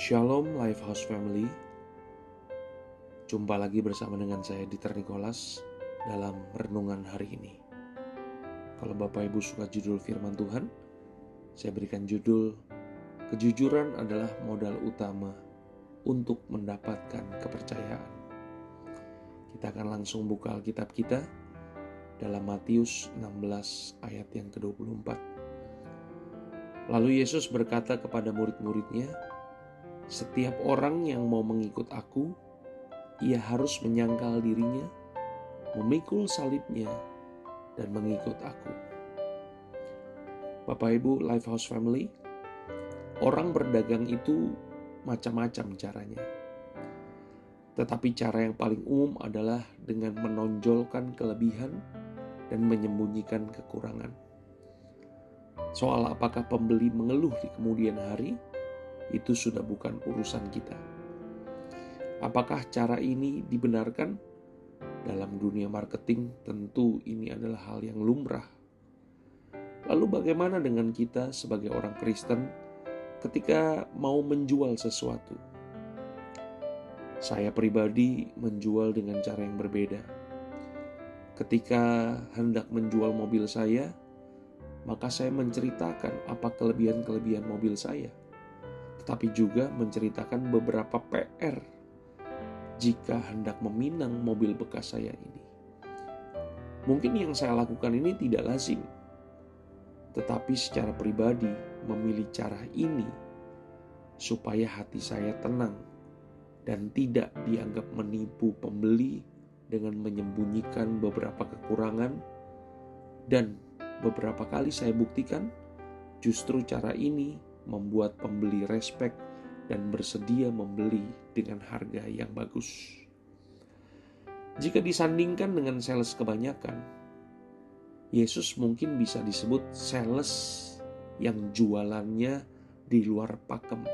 Shalom Lifehouse Family. Jumpa lagi bersama dengan saya Dieter Nicholas dalam renungan hari ini. Kalau Bapak Ibu suka judul firman Tuhan Saya berikan judul Kejujuran adalah modal utama untuk mendapatkan kepercayaan. Kita akan langsung buka Alkitab kita dalam Matius 16 ayat yang ke-24 Lalu Yesus berkata kepada murid-muridnya, setiap orang yang mau mengikut aku, ia harus menyangkal dirinya, memikul salibnya, dan mengikut aku. Bapak Ibu Lifehouse Family, orang berdagang itu macam-macam caranya. Tetapi cara yang paling umum adalah dengan menonjolkan kelebihan dan menyembunyikan kekurangan. Soal apakah pembeli mengeluh di kemudian hari, itu sudah bukan urusan kita. Apakah cara ini dibenarkan? Dalam dunia marketing, tentu ini adalah hal yang lumrah. Lalu, bagaimana dengan kita sebagai orang Kristen ketika mau menjual sesuatu? Saya pribadi menjual dengan cara yang berbeda. Ketika hendak menjual mobil saya, maka saya menceritakan apa kelebihan-kelebihan mobil saya tetapi juga menceritakan beberapa PR jika hendak meminang mobil bekas saya ini. Mungkin yang saya lakukan ini tidak lazim, tetapi secara pribadi memilih cara ini supaya hati saya tenang dan tidak dianggap menipu pembeli dengan menyembunyikan beberapa kekurangan dan beberapa kali saya buktikan justru cara ini membuat pembeli respect dan bersedia membeli dengan harga yang bagus. Jika disandingkan dengan sales kebanyakan, Yesus mungkin bisa disebut sales yang jualannya di luar pakem.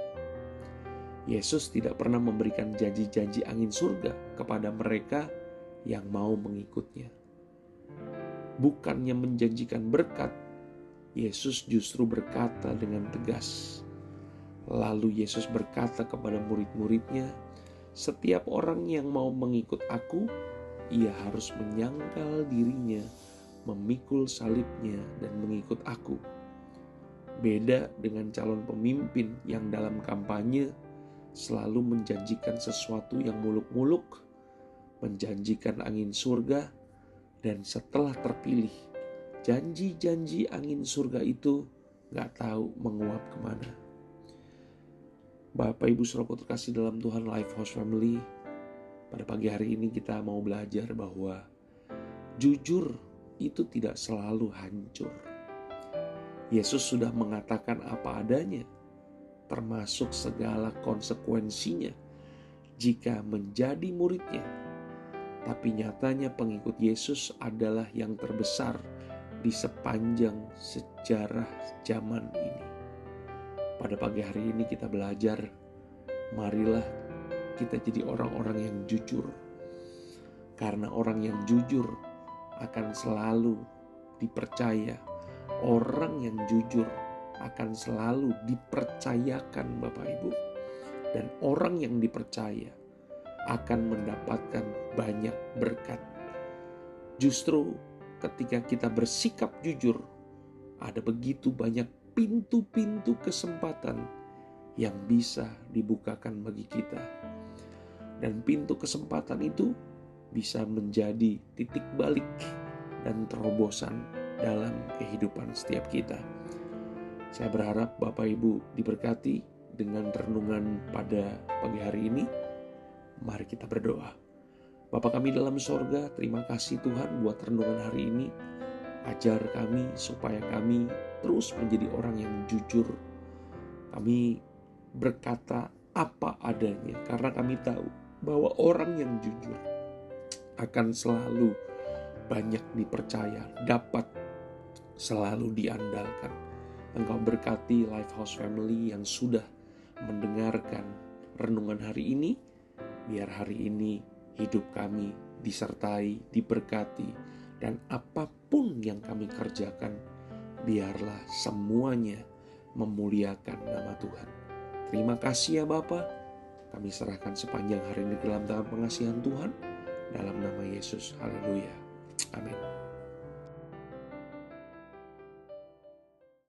Yesus tidak pernah memberikan janji-janji angin surga kepada mereka yang mau mengikutnya. Bukannya menjanjikan berkat, Yesus justru berkata dengan tegas. Lalu Yesus berkata kepada murid-muridnya, "Setiap orang yang mau mengikut Aku, ia harus menyangkal dirinya, memikul salibnya, dan mengikut Aku." Beda dengan calon pemimpin yang dalam kampanye selalu menjanjikan sesuatu yang muluk-muluk, menjanjikan angin surga, dan setelah terpilih janji-janji angin surga itu gak tahu menguap ke mana. Bapak Ibu Saudara terkasih dalam Tuhan Life House Family, pada pagi hari ini kita mau belajar bahwa jujur itu tidak selalu hancur. Yesus sudah mengatakan apa adanya, termasuk segala konsekuensinya jika menjadi muridnya. Tapi nyatanya pengikut Yesus adalah yang terbesar di sepanjang sejarah zaman ini. Pada pagi hari ini kita belajar, marilah kita jadi orang-orang yang jujur. Karena orang yang jujur akan selalu dipercaya. Orang yang jujur akan selalu dipercayakan Bapak Ibu. Dan orang yang dipercaya akan mendapatkan banyak berkat. Justru ketika kita bersikap jujur, ada begitu banyak pintu-pintu kesempatan yang bisa dibukakan bagi kita. Dan pintu kesempatan itu bisa menjadi titik balik dan terobosan dalam kehidupan setiap kita. Saya berharap Bapak Ibu diberkati dengan renungan pada pagi hari ini. Mari kita berdoa. Bapak kami dalam sorga, terima kasih Tuhan buat renungan hari ini. Ajar kami supaya kami terus menjadi orang yang jujur. Kami berkata apa adanya karena kami tahu bahwa orang yang jujur akan selalu banyak dipercaya, dapat selalu diandalkan. Engkau berkati Lifehouse Family yang sudah mendengarkan renungan hari ini, biar hari ini hidup kami disertai, diberkati, dan apa pun yang kami kerjakan, biarlah semuanya memuliakan nama Tuhan. Terima kasih ya Bapa. Kami serahkan sepanjang hari ini dalam tangan pengasihan Tuhan. Dalam nama Yesus. Haleluya. Amin.